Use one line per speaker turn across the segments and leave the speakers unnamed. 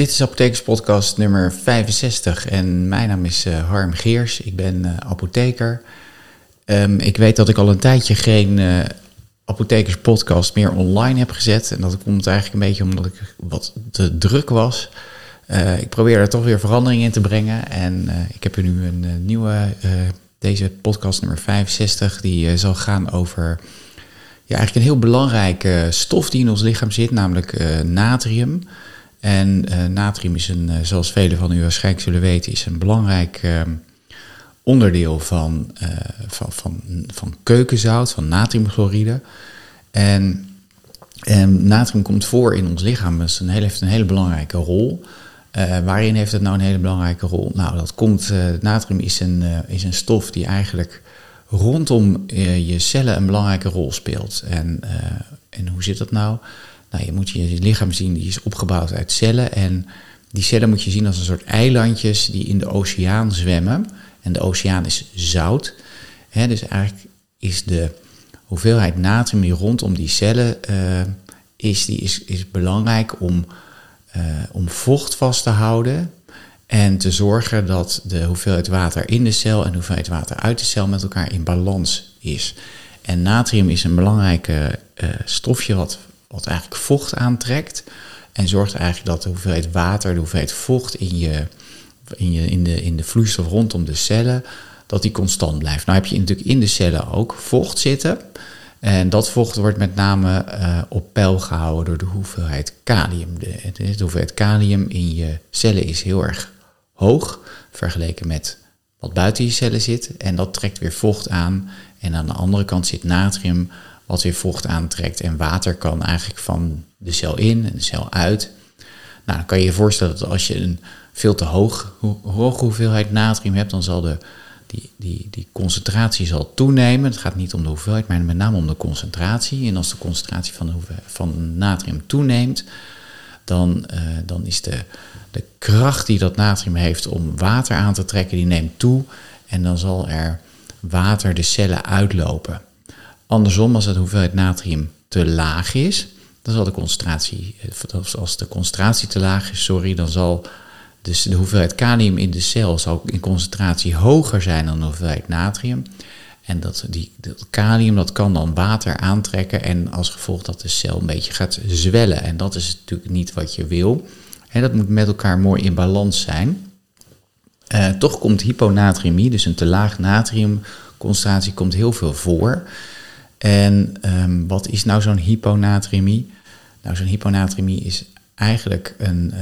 Dit is Apothekerspodcast nummer 65 en mijn naam is uh, Harm Geers. Ik ben uh, apotheker. Um, ik weet dat ik al een tijdje geen uh, apothekerspodcast meer online heb gezet. En dat komt eigenlijk een beetje omdat ik wat te druk was. ik probeer er toch weer verandering in te brengen. En ik heb nu een nieuwe, deze podcast nummer 65, die zal gaan over ja, eigenlijk een heel belangrijke stof die in ons lichaam zit, namelijk natrium. En uh, natrium is een, uh, zoals velen van u waarschijnlijk zullen weten, is een belangrijk uh, onderdeel van, van, van, van keukenzout, van natriumchloride. En, en, natrium komt voor in ons lichaam, dus heeft een hele belangrijke rol. waarin heeft het nou een hele belangrijke rol? Nou, dat komt, natrium is een, is een stof die eigenlijk rondom je cellen een belangrijke rol speelt. En, en hoe zit dat nou? Nou, je moet je lichaam zien, die is opgebouwd uit cellen. En die cellen moet je zien als een soort eilandjes die in de oceaan zwemmen. En de oceaan is zout. dus eigenlijk is de hoeveelheid natrium die rondom die cellen uh, is, die is, is belangrijk om, uh, om vocht vast te houden. En te zorgen dat de hoeveelheid water in de cel en de hoeveelheid water uit de cel met elkaar in balans is. En natrium is een belangrijke uh, stofje wat wat eigenlijk vocht aantrekt. En zorgt eigenlijk dat de hoeveelheid water, de hoeveelheid vocht in, je, in, je, in, de, in de vloeistof rondom de cellen, dat die constant blijft. Nou heb je natuurlijk in de cellen ook vocht zitten. En dat vocht wordt met name uh, op peil gehouden door de hoeveelheid kalium. De, hoeveelheid kalium in je cellen is heel erg hoog vergeleken met wat buiten je cellen zit. En dat trekt weer vocht aan. En aan de andere kant zit natrium, wat weer vocht aantrekt. En water kan eigenlijk van de cel in en de cel uit. Nou, dan kan je je voorstellen dat als je een veel te hoog, hoge hoeveelheid natrium hebt, dan zal de, die, die, die concentratie zal toenemen. Het gaat niet om de hoeveelheid, maar met name om de concentratie. En als de concentratie van, de van natrium toeneemt, dan, uh, dan is de, de kracht die dat natrium heeft om water aan te trekken, die neemt toe. En dan zal er water de cellen uitlopen. Andersom, als de hoeveelheid natrium te laag is, dan zal de concentratie, eh, als de concentratie te laag is, sorry, dan zal dus de hoeveelheid kalium in de cel zal in concentratie hoger zijn dan de hoeveelheid natrium. En dat, die, kalium dat kan dan water aantrekken en als gevolg dat de cel een beetje gaat zwellen. En dat is natuurlijk niet wat je wil. En dat moet met elkaar mooi in balans zijn. Uh, toch komt hyponatriëmie, dus een te laag natriumconcentratie, komt heel veel voor. En um, wat is nou zo'n hyponatremie? Nou, zo'n hyponatremie is eigenlijk een, uh,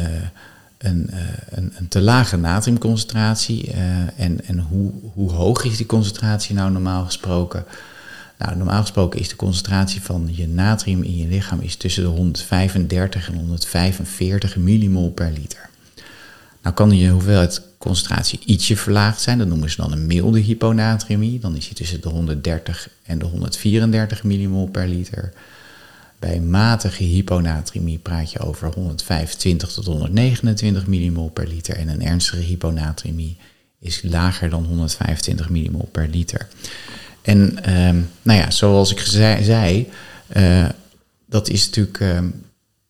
een, uh, een, een, te lage natriumconcentratie. Uh, en en hoe, hoe hoog is die concentratie nou normaal gesproken? Nou, normaal gesproken is de concentratie van je natrium in je lichaam is tussen de 135 en 145 millimol per liter. Nou kan je hoeveelheid concentratie ietsje verlaagd zijn. Dat noemen ze dan een milde hyponatremie. Dan is die tussen de 130 en de 134 millimol per liter. Bij matige hyponatremie praat je over 125 tot 129 millimol per liter. En een ernstige hyponatremie is lager dan 125 millimol per liter. En ehm, nou ja, zoals ik zei, uh, dat is natuurlijk uh,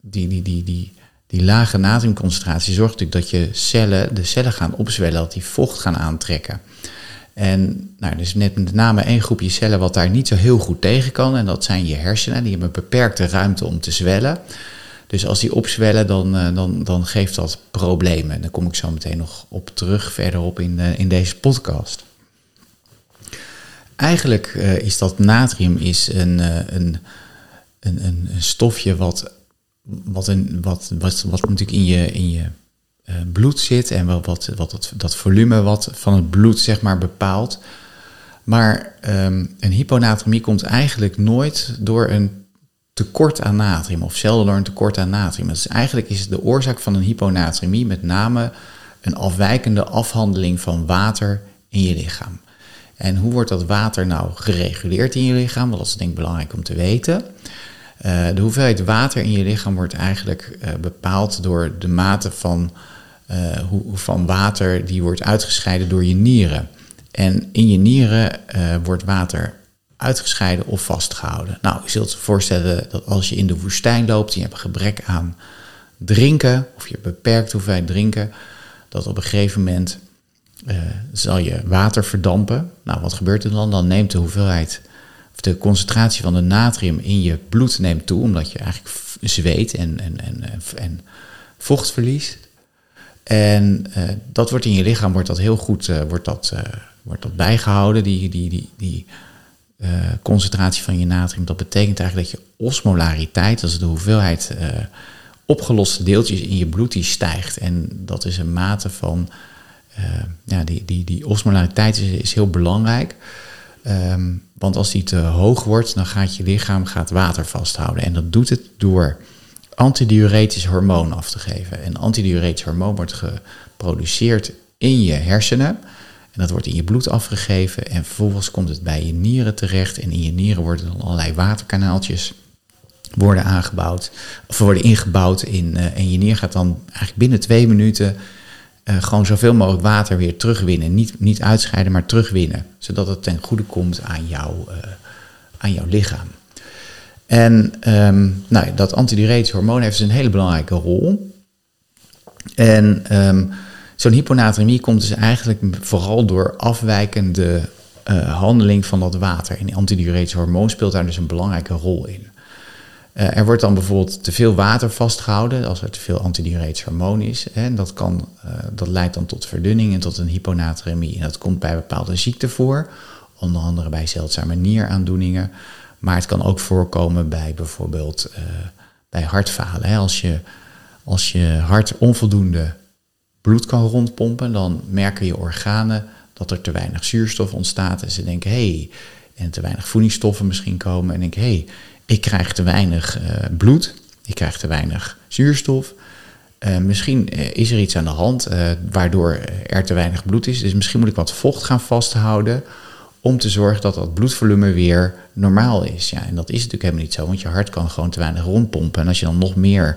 die, die, die, die die lage natriumconcentratie zorgt natuurlijk dat je cellen, de cellen gaan opzwellen, dat die vocht gaan aantrekken. En nou, er is net met name één groepje cellen wat daar niet zo heel goed tegen kan. En dat zijn je hersenen. Die hebben een beperkte ruimte om te zwellen. Dus als die opzwellen, dan, uh, dan, dan geeft dat problemen. En daar kom ik zo meteen nog op terug verderop in, uh, in deze podcast. Eigenlijk uh, is dat natrium is een, een, een, een stofje wat wat, een, wat, wat, wat natuurlijk in je, in je uh, bloed zit en wat, wat, wat dat, volume wat van het bloed zeg maar bepaalt. Maar um, een hyponatremie komt eigenlijk nooit door een tekort aan natrium of zelden door een tekort aan natrium. Dus eigenlijk is de oorzaak van een hyponatremie met name een afwijkende afhandeling van water in je lichaam. En hoe wordt dat water nou gereguleerd in je lichaam? Dat is denk ik belangrijk om te weten. Uh, de hoeveelheid water in je lichaam wordt eigenlijk uh, bepaald door de mate van, uh, hoe, van water die wordt uitgescheiden door je nieren. En in je nieren wordt water uitgescheiden of vastgehouden. Nou, je zult je voorstellen dat als je in de woestijn loopt en je hebt gebrek aan drinken, of je beperkt hoeveelheid drinken, dat op een gegeven moment zal je water verdampen. Nou, wat gebeurt er dan? Dan neemt de hoeveelheid, de concentratie van de natrium in je bloed neemt toe, omdat je eigenlijk zweet en, en, en, en vocht verliest. En uh, dat wordt in je lichaam wordt dat heel goed uh, wordt dat, wordt dat bijgehouden, die, die, die, die concentratie van je natrium. Dat betekent eigenlijk dat je osmolariteit, dat is de hoeveelheid opgeloste deeltjes in je bloed, die stijgt. En dat is een mate van ja, die, die, die osmolariteit is, is heel belangrijk. Um, want als die te hoog wordt, dan gaat je lichaam gaat water vasthouden. En dat doet het door antidiuretisch hormoon af te geven. En antidiuretisch hormoon wordt geproduceerd in je hersenen. En dat wordt in je bloed afgegeven. En vervolgens komt het bij je nieren terecht. En in je nieren worden dan allerlei waterkanaaltjes worden aangebouwd. Of worden ingebouwd in. Uh, en je nier gaat dan eigenlijk binnen twee minuten uh, gewoon zoveel mogelijk water weer terugwinnen. Niet, niet uitscheiden, maar terugwinnen. Zodat het ten goede komt aan, jou, uh, aan jouw lichaam. En um, nou, dat antiduretisch hormoon heeft dus een hele belangrijke rol. En um, zo'n hyponatremie komt dus eigenlijk vooral door afwijkende uh, handeling van dat water. En antiduretisch hormoon speelt daar dus een belangrijke rol in. Uh, er wordt dan bijvoorbeeld te veel water vastgehouden als er te veel antidiuretisch hormoon is. Hè, dat, kan, uh, dat leidt dan tot verdunning en tot een hyponatremie. En dat komt bij bepaalde ziekten voor, onder andere bij zeldzame nieraandoeningen. Maar het kan ook voorkomen bij bijvoorbeeld uh, bij hartfalen. Hè. Als, je, als je hart onvoldoende bloed kan rondpompen, dan merken je organen dat er te weinig zuurstof ontstaat. En ze denken, hé, hey, en te weinig voedingsstoffen misschien komen. En denken, hé, hey, ik krijg te weinig uh, bloed, ik krijg te weinig zuurstof. Uh, misschien uh, is er iets aan de hand waardoor er te weinig bloed is. Dus misschien moet ik wat vocht gaan vasthouden om te zorgen dat dat bloedvolume weer normaal is. Ja, en dat is natuurlijk helemaal niet zo, want je hart kan gewoon te weinig rondpompen. En als je dan nog meer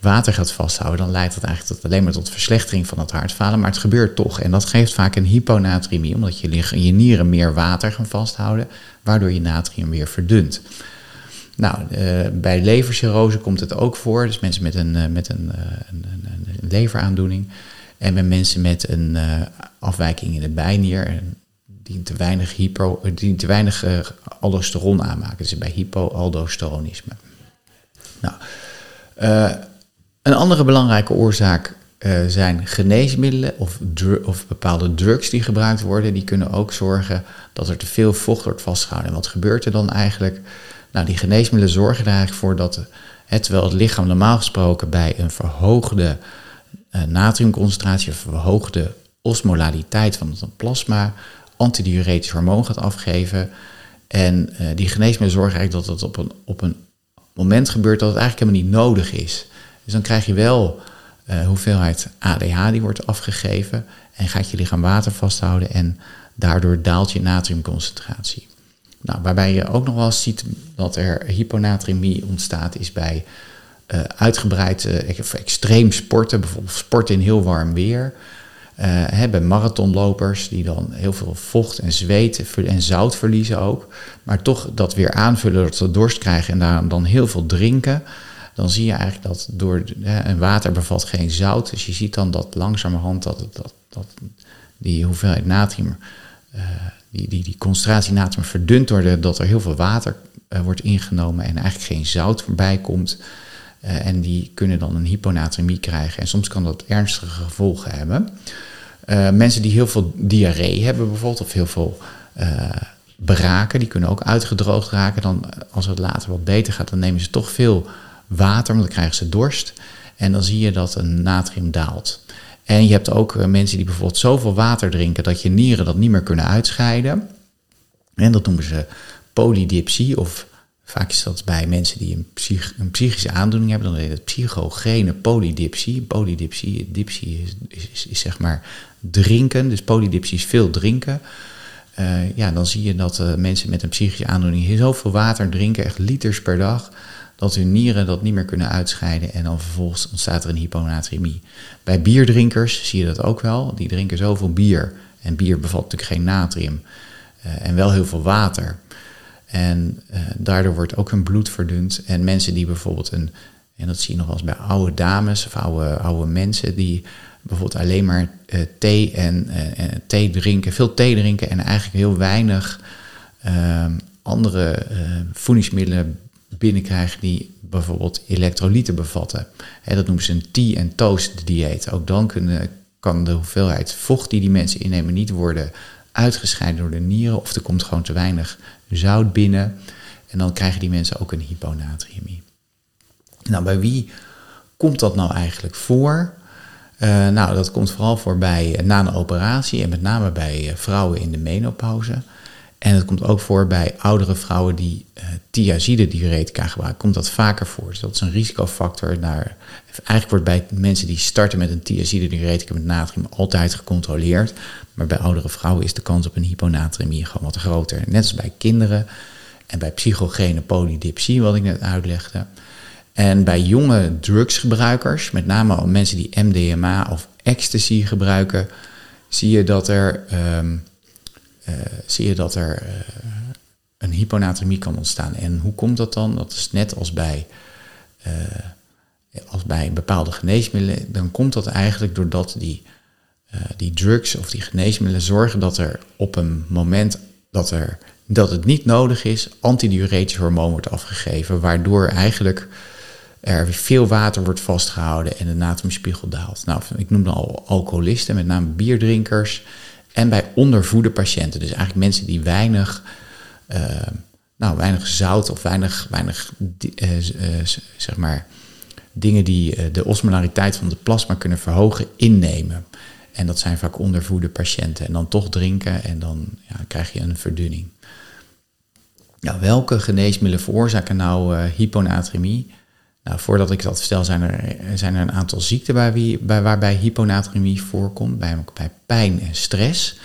water gaat vasthouden, dan leidt dat eigenlijk tot, alleen maar tot verslechtering van het hartfalen. Maar het gebeurt toch. En dat geeft vaak een hyponatremie, omdat je, je nieren meer water gaan vasthouden, waardoor je natrium weer verdunt. Nou, uh, bij levercirrose komt het ook voor. Dus mensen met een, uh, met een, uh, een, een, een, leveraandoening. En bij mensen met een afwijking in de bijnier. Die te weinig, hypo, die te weinig aldosteron aanmaken. Dus bij hypoaldosteronisme. Nou, een andere belangrijke oorzaak zijn geneesmiddelen of, of bepaalde drugs die gebruikt worden. Die kunnen ook zorgen dat er te veel vocht wordt vastgehouden. En wat gebeurt er dan eigenlijk? Nou, die geneesmiddelen zorgen er eigenlijk voor dat, terwijl het lichaam normaal gesproken bij een verhoogde uh, natriumconcentratie, of verhoogde osmolariteit van het plasma, antidiuretisch hormoon gaat afgeven. En uh, die geneesmiddelen zorgen eigenlijk dat het op een, op een moment gebeurt dat het eigenlijk helemaal niet nodig is. Dus dan krijg je wel uh, hoeveelheid ADH die wordt afgegeven en gaat je lichaam water vasthouden en daardoor daalt je natriumconcentratie. Nou, waarbij je ook nog wel ziet dat er hyponatremie ontstaat, is bij uh, uitgebreid uh, extreem sporten, bijvoorbeeld sporten in heel warm weer. Uh, hè, bij marathonlopers die dan heel veel vocht en zweet en zout verliezen ook. Maar toch dat weer aanvullen, dat ze dorst krijgen en daar dan heel veel drinken. Dan zie je eigenlijk dat door en water bevat geen zout. Dus je ziet dan dat langzamerhand dat, dat, dat die hoeveelheid natrium die, die, die concentratie natrium verdunt doordat er heel veel water uh, wordt ingenomen en eigenlijk geen zout voorbij komt. Uh, en die kunnen dan een hyponatremie krijgen. En soms kan dat ernstige gevolgen hebben. Uh, mensen die heel veel diarree hebben bijvoorbeeld, of heel veel braken, die kunnen ook uitgedroogd raken. Dan, als het later wat beter gaat, dan nemen ze toch veel water, want dan krijgen ze dorst. En dan zie je dat een natrium daalt. En je hebt ook eh, mensen die bijvoorbeeld zoveel water drinken dat je nieren dat niet meer kunnen uitscheiden. En dat noemen ze polydipsie of Vaak is dat bij mensen die een, psych, een, psychische aandoening hebben, dan heet het psychogene polydipsie. Polydipsie, dipsie is, is, is, zeg maar drinken, dus polydipsie is veel drinken. Uh, ja, dan zie je dat uh, mensen met een psychische aandoening zoveel water drinken, echt liters per dag, dat hun nieren dat niet meer kunnen uitscheiden en dan vervolgens ontstaat er een hyponatremie. Bij bierdrinkers zie je dat ook wel. Die drinken zoveel bier en bier bevat natuurlijk geen natrium uh, en wel heel veel water. En uh, daardoor wordt ook hun bloed verdund. En mensen die bijvoorbeeld een En dat zie je nog wel eens bij oude dames of oude, oude mensen die bijvoorbeeld alleen maar uh, thee en thee drinken, veel thee drinken en eigenlijk heel weinig uh, andere voedingsmiddelen binnenkrijgen die bijvoorbeeld elektrolyten bevatten. Dat noemen ze een tea- en toast dieet. Ook dan kan de hoeveelheid vocht die die mensen innemen niet worden uitgescheiden door de nieren of er komt gewoon te weinig zout binnen. En dan krijgen die mensen ook een hyponatriëmie. Nou, bij wie komt dat nou eigenlijk voor? Uh, nou, dat komt vooral voor bij uh, na een operatie en met name bij uh, vrouwen in de menopauze. En het komt ook voor bij oudere vrouwen die uh, thiazide diuretica gebruiken. Komt dat vaker voor. Dus dat is een risicofactor. Naar, eigenlijk wordt bij mensen die starten met een thiazide diuretica met natrium altijd gecontroleerd. Maar bij oudere vrouwen is de kans op een hyponatremie gewoon wat groter. Net als bij kinderen en bij psychogene polydipsie, wat ik net uitlegde. En bij jonge drugsgebruikers, met name mensen die MDMA of ecstasy gebruiken, zie je dat er, uh, zie je dat er uh, een hyponatremie kan ontstaan. En hoe komt dat dan? Dat is net als bij, uh, als bij bepaalde geneesmiddelen. Dan komt dat eigenlijk doordat die, die drugs of die geneesmiddelen zorgen dat er op een moment dat, er, dat het niet nodig is, antidiuretisch hormoon wordt afgegeven, waardoor eigenlijk er veel water wordt vastgehouden en de natriumspiegel daalt. Nou, ik noemde al alcoholisten, met name bierdrinkers. En bij ondervoede patiënten, dus eigenlijk mensen die weinig, uh, nou, weinig zout of weinig, weinig uh, uh, zeg maar, dingen die de osmolariteit van de plasma kunnen verhogen, innemen. En dat zijn vaak ondervoede patiënten. En dan toch drinken en dan ja, krijg je een verdunning. Nou, welke geneesmiddelen veroorzaken nou hyponatremie? Nou, voordat ik dat vertel, zijn er, zijn er een aantal ziekten wie, bij, waarbij hyponatremie voorkomt, bij, bij pijn en stress.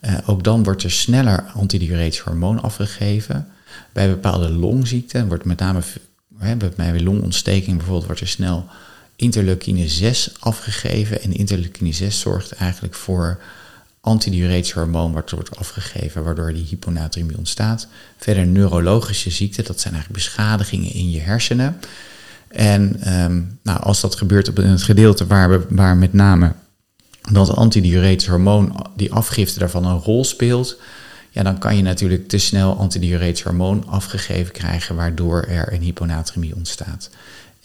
Uh, ook dan wordt er sneller antidiuretisch hormoon afgegeven. Bij bepaalde longziekten wordt met name hè, bij longontsteking bijvoorbeeld wordt er snel interleukine 6 afgegeven. En interleukine 6 zorgt eigenlijk voor antidiuretisch hormoon wat wordt afgegeven, waardoor die hyponatremie ontstaat. Verder neurologische ziekten, dat zijn eigenlijk beschadigingen in je hersenen. En um, nou, als dat gebeurt op het gedeelte waar, we, waar met name dat antidiuretisch hormoon, die afgifte daarvan een rol speelt, ja, dan kan je natuurlijk te snel antidiuretisch hormoon afgegeven krijgen, waardoor er een hyponatremie ontstaat.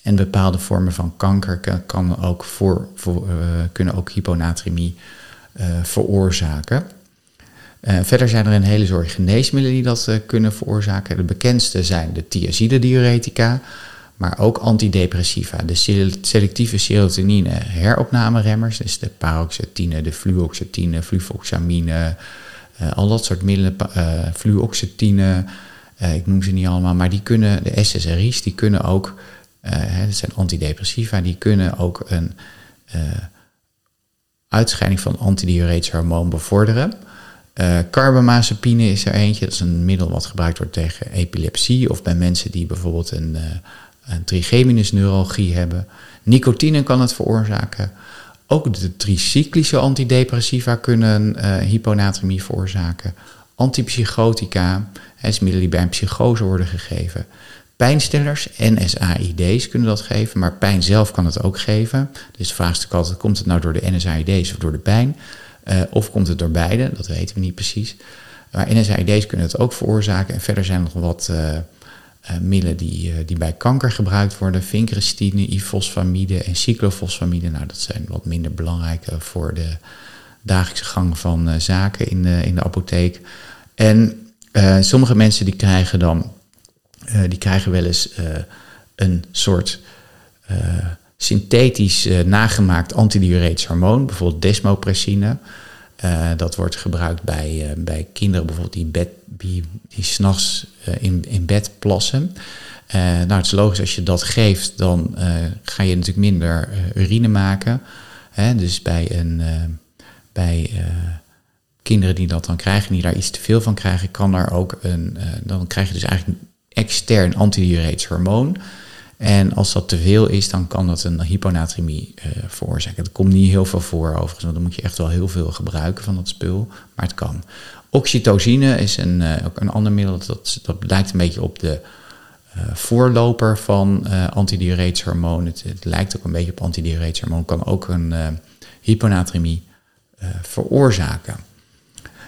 En bepaalde vormen van kanker kan ook voor, voor, uh, kunnen ook hyponatremie uh, veroorzaken. Uh, verder zijn er een hele soort geneesmiddelen die dat kunnen veroorzaken. De bekendste zijn de thiazide diuretica maar ook antidepressiva, de selectieve serotonine heropnameremmers, dus de paroxetine, de fluoxetine, fluvoxamine, uh, al dat soort middelen, uh, fluoxetine, uh, ik noem ze niet allemaal, maar die kunnen, de SSRI's, die kunnen ook, hè, dat zijn antidepressiva, die kunnen ook een uitscheiding van antidiuretisch hormoon bevorderen. Uh, carbamazepine is er eentje, dat is een middel wat gebruikt wordt tegen epilepsie of bij mensen die bijvoorbeeld een een trigeminusneuralgie hebben. Nicotine kan het veroorzaken. Ook de tricyclische antidepressiva kunnen uh, hyponatremie veroorzaken. Antipsychotica, is middelen die bij een psychose worden gegeven. Pijnstillers, NSAID's kunnen dat geven, maar pijn zelf kan het ook geven. Dus de vraag is altijd, komt het nou door de NSAID's of door de pijn? Uh, of komt het door beide? Dat weten we niet precies. Maar NSAID's kunnen het ook veroorzaken. En verder zijn er nog wat... Uh, middelen die, uh, die bij kanker gebruikt worden. Vincristine, ifosfamide en cyclofosfamide. Nou, dat zijn wat minder belangrijke voor de dagelijkse gang van uh, zaken in de, in de apotheek. En sommige mensen die krijgen dan, die krijgen wel eens een soort synthetisch nagemaakt antidiuretisch hormoon, bijvoorbeeld desmopressine. Dat wordt gebruikt bij, bij kinderen bijvoorbeeld die, bed, die, die s'nachts in, in bed plassen. nou, het is logisch, als je dat geeft, dan ga je natuurlijk minder urine maken. Hè? Dus bij, een, bij kinderen die dat dan krijgen, die daar iets te veel van krijgen, kan er ook een, dan krijg je dus eigenlijk een extern antidiuretisch hormoon. En als dat te veel is, dan kan dat een hyponatremie veroorzaken. Dat komt niet heel veel voor overigens, want dan moet je echt wel heel veel gebruiken van dat spul. Maar het kan. Oxytocine is een, uh, ook een ander middel, dat, dat lijkt een beetje op de, uh, voorloper van uh, antidiuretisch hormoon. Het, lijkt ook een beetje op antidiuretisch hormoon. Kan ook een hyponatremie veroorzaken.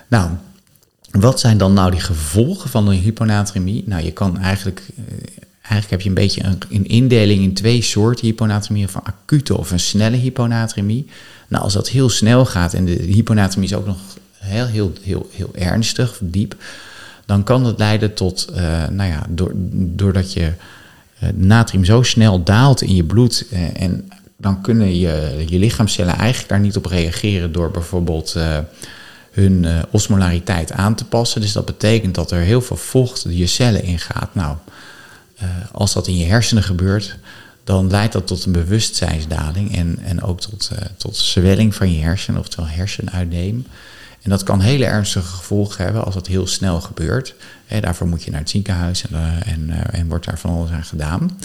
Nou, wat zijn dan nou die gevolgen van een hyponatremie? Nou, je kan eigenlijk, eigenlijk heb je een beetje een, indeling in twee soorten hyponatremie, een acute of een snelle hyponatremie. Nou, als dat heel snel gaat en de hyponatremie is ook nog heel, heel, heel, heel ernstig, diep, dan kan dat leiden tot, uh, nou ja, doordat je uh, natrium zo snel daalt in je bloed uh, en dan kunnen je, je lichaamcellen eigenlijk daar niet op reageren door bijvoorbeeld hun osmolariteit aan te passen. Dus dat betekent dat er heel veel vocht je cellen ingaat. Nou, als dat in je hersenen gebeurt, dan leidt dat tot een bewustzijnsdaling en, en ook tot, tot zwelling van je hersenen, oftewel hersenuitneem. En dat kan hele ernstige gevolgen hebben als dat heel snel gebeurt. daarvoor moet je naar het ziekenhuis en, uh, en, uh, en wordt daar van alles aan gedaan.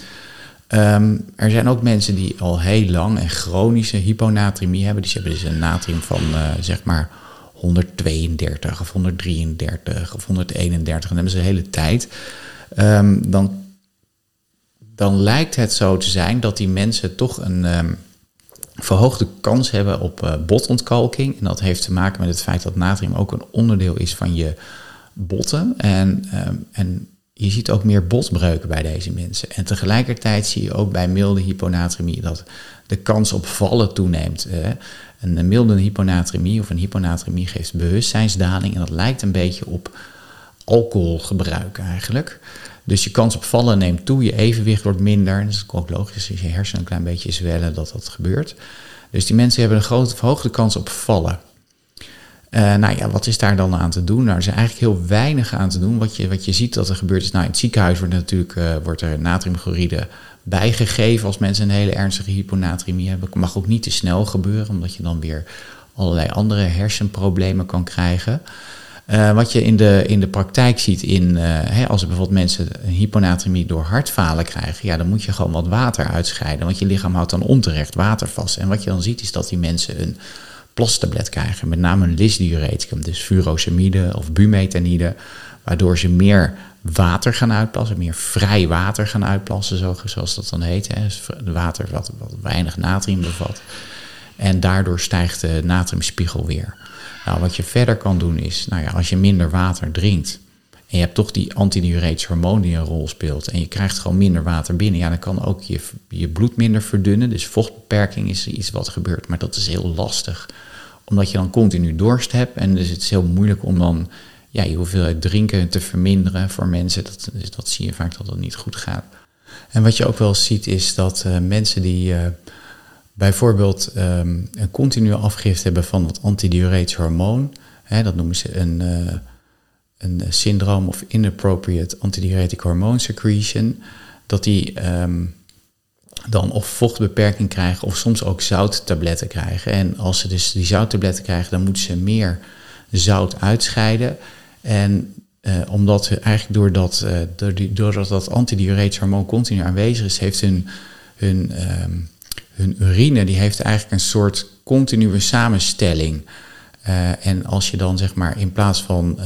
Um, er zijn ook mensen die al heel lang en chronische hyponatremie hebben. Die hebben dus een natrium van uh, zeg maar 132 of 133 of 131. En hebben ze de hele tijd. Um, dan, dan lijkt het zo te zijn dat die mensen toch een, um, verhoogde kans hebben op uh, botontkalking. En dat heeft te maken met het feit dat natrium ook een onderdeel is van je botten. En, um, en je ziet ook meer botbreuken bij deze mensen. En tegelijkertijd zie je ook bij milde hyponatremie dat de kans op vallen toeneemt. Een milde hyponatremie of een hyponatremie geeft bewustzijnsdaling. En dat lijkt een beetje op alcoholgebruik eigenlijk. Dus je kans op vallen neemt toe, je evenwicht wordt minder. Dat is ook logisch als je hersenen een klein beetje zwellen dat dat gebeurt. Dus die mensen hebben een grote verhoogde kans op vallen. Uh, nou ja, wat is daar dan aan te doen? Nou, er is eigenlijk heel weinig aan te doen. Wat je, wat je ziet dat er gebeurt is, nou in het ziekenhuis wordt natuurlijk uh, wordt er natriumchloride bijgegeven als mensen een hele ernstige hyponatremie hebben. Mag ook niet te snel gebeuren, omdat je dan weer allerlei andere hersenproblemen kan krijgen. Uh, wat je in de, in de praktijk ziet, in, hè, als er bijvoorbeeld mensen hyponatremie door hartfalen krijgen, ja, dan moet je gewoon wat water uitscheiden, want je lichaam houdt dan onterecht water vast. En wat je dan ziet is dat die mensen een plastablet krijgen, met name een lisdiureticum, dus furosemide of bumetanide, waardoor ze meer water gaan uitplassen, meer vrij water gaan uitplassen, zoals dat dan heet. Hè. Dus water wat, wat weinig natrium bevat. En daardoor stijgt de natriumspiegel weer. Nou, wat je verder kan doen is, nou ja, als je minder water drinkt en je hebt toch die antidiuretische hormoon die een rol speelt en je krijgt gewoon minder water binnen, ja, dan kan ook je, je bloed minder verdunnen. Dus vochtbeperking is iets wat gebeurt, maar dat is heel lastig, omdat je dan continu dorst hebt en dus het is heel moeilijk om dan ja, je hoeveelheid drinken te verminderen voor mensen. Dat, dus dat zie je vaak dat dat niet goed gaat. En wat je ook wel ziet is dat uh, mensen die uh, bijvoorbeeld um, een continue afgifte hebben van het antidiuretisch hormoon. Hè, dat noemen ze een, uh, een syndroom of inappropriate antidiuretic hormone secretion. Dat die um, dan of vochtbeperking krijgen of soms ook zouttabletten krijgen. En als ze dus die zouttabletten krijgen, dan moeten ze meer zout uitscheiden. En uh, omdat eigenlijk doordat, uh, doordat dat antidiuretisch hormoon continu aanwezig is, heeft hun, hun um, hun urine die heeft eigenlijk een soort continue samenstelling. Uh, en als je dan zeg maar in plaats van uh,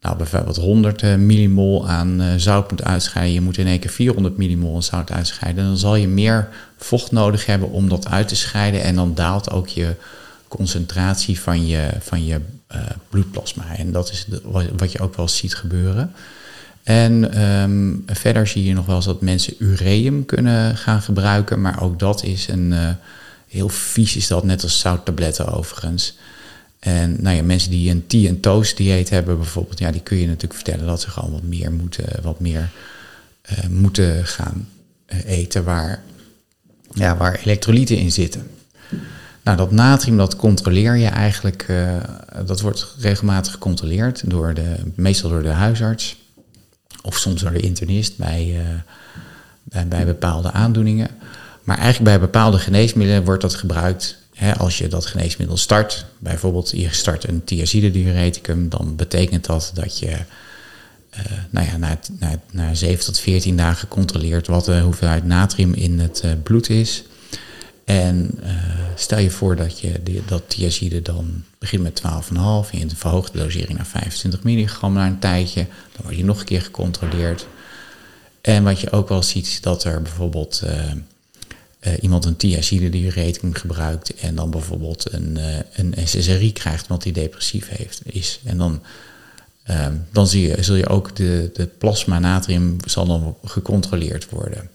nou, bijvoorbeeld 100 uh, millimol aan zout moet uitscheiden, je moet in één keer 400 millimol aan zout uitscheiden, dan zal je meer vocht nodig hebben om dat uit te scheiden en dan daalt ook je concentratie van je, van je bloedplasma. En dat is wat je ook wel ziet gebeuren. En um, verder zie je nog wel eens dat mensen ureum kunnen gaan gebruiken, maar ook dat is een uh, heel vies is dat, net als zouttabletten overigens. En nou ja, mensen die een tea- en toast dieet hebben bijvoorbeeld, ja, die kun je natuurlijk vertellen dat ze gewoon wat meer moeten, wat meer uh, moeten gaan uh, eten waar, ja, waar elektrolyten in zitten. Nou, dat natrium, dat controleer je eigenlijk, dat wordt regelmatig gecontroleerd, door de, meestal door de huisarts. Of soms door de internist bij, uh, bij, bij, bepaalde aandoeningen. Maar eigenlijk bij bepaalde geneesmiddelen wordt dat gebruikt. Hè, als je dat geneesmiddel start, bijvoorbeeld je start een thiazide-diureticum, dan betekent dat dat je uh, nou ja, na, na, na 7 tot 14 dagen controleert wat de hoeveelheid natrium in het bloed is. En stel je voor dat je dat thiazide dan begint met 12,5 en je verhoogt de dosering naar 25 milligram na een tijdje. Dan word je nog een keer gecontroleerd. En wat je ook wel ziet, dat er bijvoorbeeld iemand een thiazide-diureticum gebruikt en dan bijvoorbeeld een, een SSRI krijgt, omdat hij depressief heeft, is. En dan Ehm, dan zie je, zul je ook de, de plasma natrium zal dan gecontroleerd worden.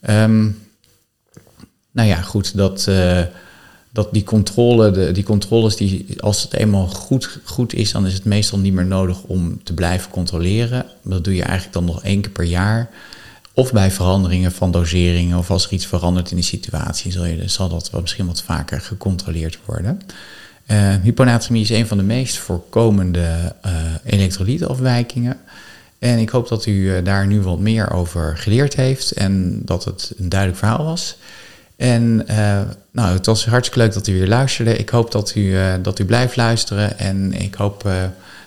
Ehm, nou ja, goed, dat, uh, dat die controle, de, die controles, die, als het eenmaal goed, goed is, dan is het meestal niet meer nodig om te blijven controleren. Dat doe je eigenlijk dan nog één keer per jaar. Of bij veranderingen van doseringen, of als er iets verandert in de situatie, zal, zal dat misschien wat vaker gecontroleerd worden. Uh, hyponatremie is een van de meest voorkomende uh. En ik hoop dat u eh, daar nu wat meer over geleerd heeft en dat het een duidelijk verhaal was. En nou, het was hartstikke leuk dat u weer luisterde. Ik hoop dat u, dat u blijft luisteren en ik hoop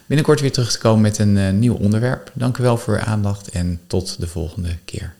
binnenkort weer terug te komen met een nieuw onderwerp. Dank u wel voor uw aandacht en tot de volgende keer.